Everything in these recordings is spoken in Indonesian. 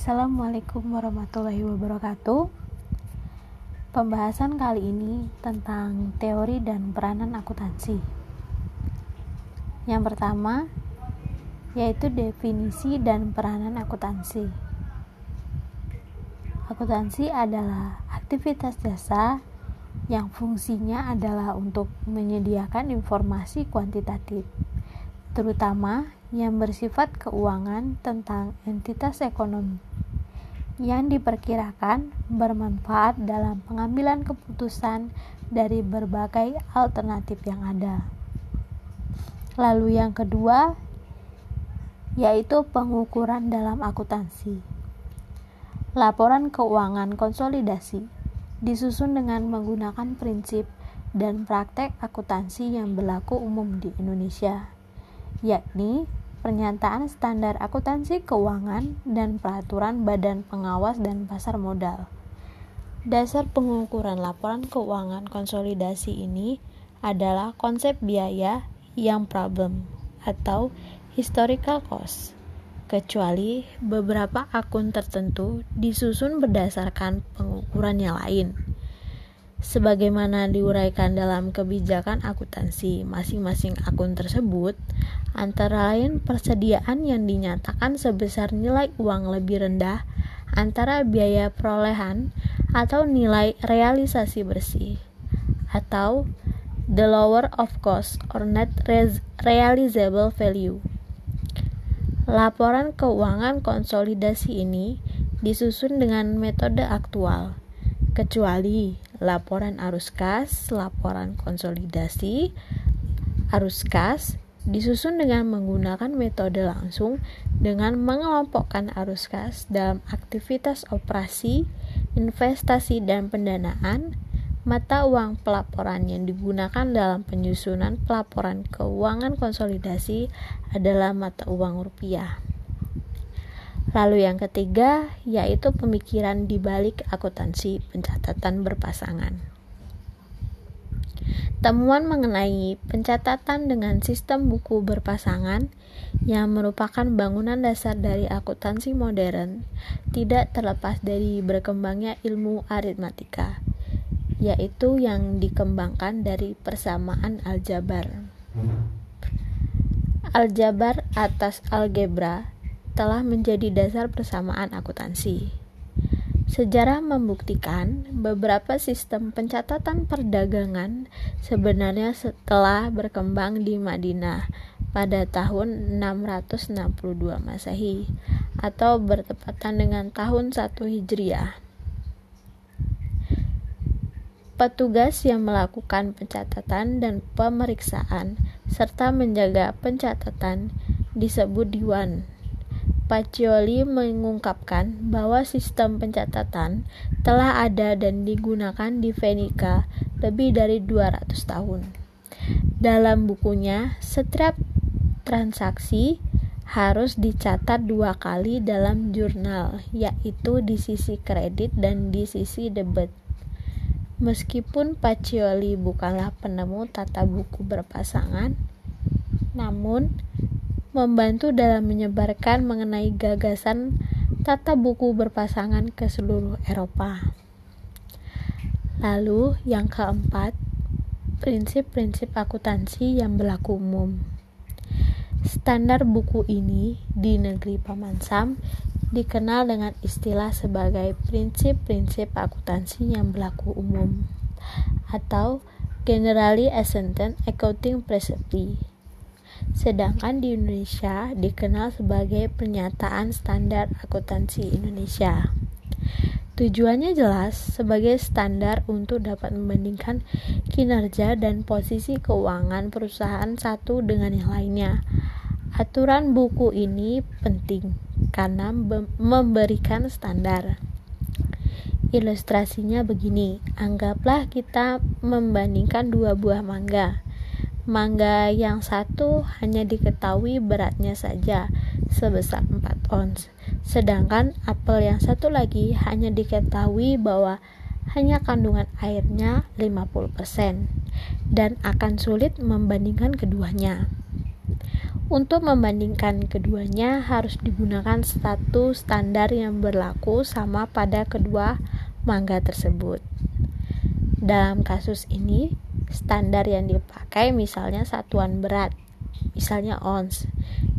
Assalamualaikum warahmatullahi wabarakatuh. Pembahasan kali ini tentang teori dan peranan akuntansi. Yang pertama yaitu definisi dan peranan akuntansi. Akuntansi adalah aktivitas jasa yang fungsinya adalah untuk menyediakan informasi kuantitatif, terutama yang bersifat keuangan tentang entitas ekonomi yang diperkirakan bermanfaat dalam pengambilan keputusan dari berbagai alternatif yang ada. Lalu yang kedua yaitu pengukuran dalam akuntansi. Laporan keuangan konsolidasi disusun dengan menggunakan prinsip dan praktek akuntansi yang berlaku umum di Indonesia, yakni pernyataan standar akuntansi keuangan, dan peraturan Badan Pengawas dan Pasar Modal. Dasar pengukuran laporan keuangan konsolidasi ini adalah konsep biaya yang problem atau historical cost, kecuali beberapa akun tertentu disusun berdasarkan pengukuran yang lain sebagaimana diuraikan dalam kebijakan akuntansi masing-masing akun tersebut, antara lain persediaan yang dinyatakan sebesar nilai uang lebih rendah antara biaya perolehan atau nilai realisasi bersih, atau the lower of cost or net realizable value. Laporan keuangan konsolidasi ini disusun dengan metode aktual, kecuali laporan arus kas, laporan konsolidasi, arus kas disusun dengan menggunakan metode langsung dengan mengelompokkan arus kas dalam aktivitas operasi, investasi dan pendanaan, mata uang pelaporan yang digunakan dalam penyusunan pelaporan keuangan konsolidasi adalah mata uang rupiah. Lalu yang ketiga yaitu pemikiran di balik akuntansi pencatatan berpasangan. Temuan mengenai pencatatan dengan sistem buku berpasangan yang merupakan bangunan dasar dari akuntansi modern tidak terlepas dari berkembangnya ilmu aritmatika, yaitu yang dikembangkan dari persamaan aljabar. Aljabar atas algebra telah menjadi dasar persamaan akuntansi. Sejarah membuktikan beberapa sistem pencatatan perdagangan sebenarnya setelah berkembang di Madinah pada tahun 662 Masehi atau bertepatan dengan tahun 1 Hijriah. Petugas yang melakukan pencatatan dan pemeriksaan serta menjaga pencatatan disebut diwan. Pacioli mengungkapkan bahwa sistem pencatatan telah ada dan digunakan di Venesia lebih dari 200 tahun. Dalam bukunya, setiap transaksi harus dicatat dua kali dalam jurnal, yaitu di sisi kredit dan di sisi debit. Meskipun Pacioli bukanlah penemu tata buku berpasangan, namun membantu dalam menyebarkan mengenai gagasan tata buku berpasangan ke seluruh Eropa. Lalu, yang keempat, prinsip-prinsip akuntansi yang berlaku umum. Standar buku ini di negeri Paman Sam dikenal dengan istilah sebagai prinsip-prinsip akuntansi yang berlaku umum atau Generally Accepted Accounting Principles sedangkan di Indonesia dikenal sebagai pernyataan standar akuntansi Indonesia. Tujuannya jelas sebagai standar untuk dapat membandingkan kinerja dan posisi keuangan perusahaan satu dengan yang lainnya. Aturan buku ini penting karena memberikan standar. Ilustrasinya begini, anggaplah kita membandingkan dua buah mangga. Mangga yang satu hanya diketahui beratnya saja sebesar 4 ons, sedangkan apel yang satu lagi hanya diketahui bahwa hanya kandungan airnya 50% dan akan sulit membandingkan keduanya. Untuk membandingkan keduanya harus digunakan satu standar yang berlaku sama pada kedua mangga tersebut. Dalam kasus ini, standar yang dipakai misalnya satuan berat, misalnya ons.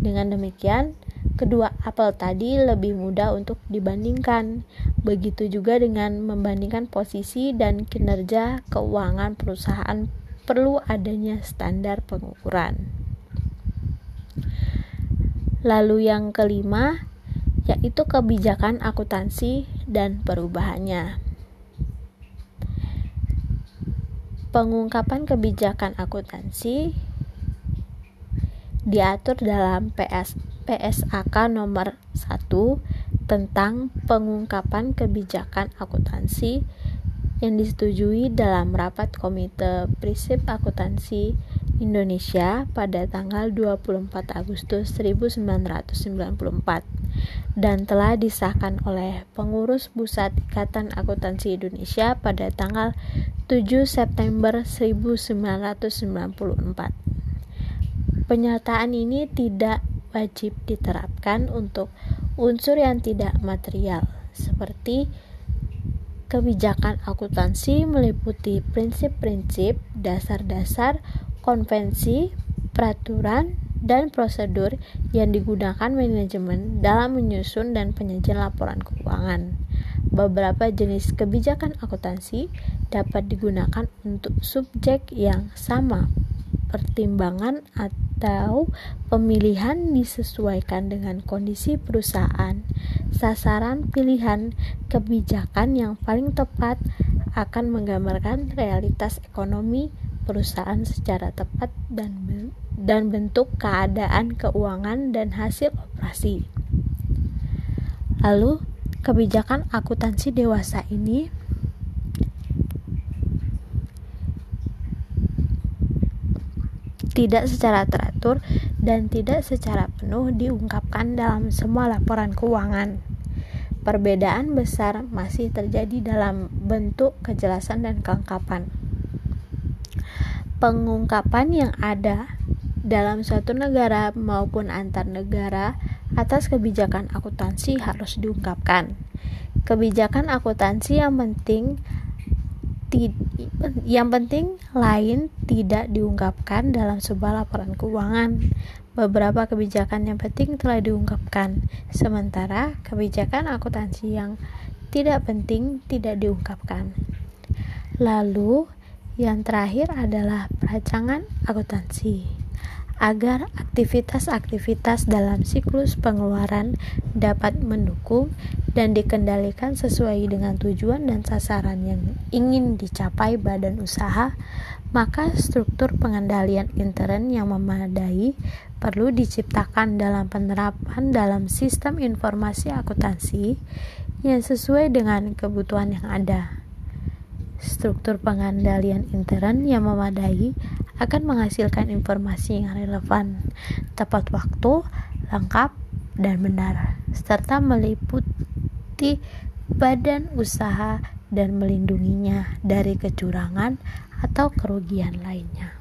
Dengan demikian, kedua apel tadi lebih mudah untuk dibandingkan. Begitu juga dengan membandingkan posisi dan kinerja keuangan perusahaan perlu adanya standar pengukuran. Lalu yang kelima yaitu kebijakan akuntansi dan perubahannya. Pengungkapan kebijakan akuntansi diatur dalam PS, PSAK nomor 1 tentang pengungkapan kebijakan akuntansi yang disetujui dalam rapat Komite Prinsip Akuntansi Indonesia pada tanggal 24 Agustus 1994 dan telah disahkan oleh pengurus Pusat Ikatan Akuntansi Indonesia pada tanggal 7 September 1994. Pernyataan ini tidak wajib diterapkan untuk unsur yang tidak material seperti kebijakan akuntansi meliputi prinsip-prinsip dasar-dasar konvensi, peraturan, dan prosedur yang digunakan manajemen dalam menyusun dan penyajian laporan keuangan. Beberapa jenis kebijakan akuntansi dapat digunakan untuk subjek yang sama. Pertimbangan atau pemilihan disesuaikan dengan kondisi perusahaan. Sasaran pilihan kebijakan yang paling tepat akan menggambarkan realitas ekonomi perusahaan secara tepat dan dan bentuk keadaan keuangan dan hasil operasi. Lalu, kebijakan akuntansi dewasa ini tidak secara teratur dan tidak secara penuh diungkapkan dalam semua laporan keuangan. Perbedaan besar masih terjadi dalam bentuk kejelasan dan kelengkapan pengungkapan yang ada dalam suatu negara maupun antar negara atas kebijakan akuntansi harus diungkapkan. Kebijakan akuntansi yang penting yang penting lain tidak diungkapkan dalam sebuah laporan keuangan. Beberapa kebijakan yang penting telah diungkapkan, sementara kebijakan akuntansi yang tidak penting tidak diungkapkan. Lalu, yang terakhir adalah perancangan akuntansi agar aktivitas-aktivitas dalam siklus pengeluaran dapat mendukung dan dikendalikan sesuai dengan tujuan dan sasaran yang ingin dicapai badan usaha, maka struktur pengendalian intern yang memadai perlu diciptakan dalam penerapan dalam sistem informasi akuntansi yang sesuai dengan kebutuhan yang ada. Struktur pengendalian intern yang memadai akan menghasilkan informasi yang relevan, tepat waktu, lengkap, dan benar, serta meliputi badan usaha dan melindunginya dari kecurangan atau kerugian lainnya.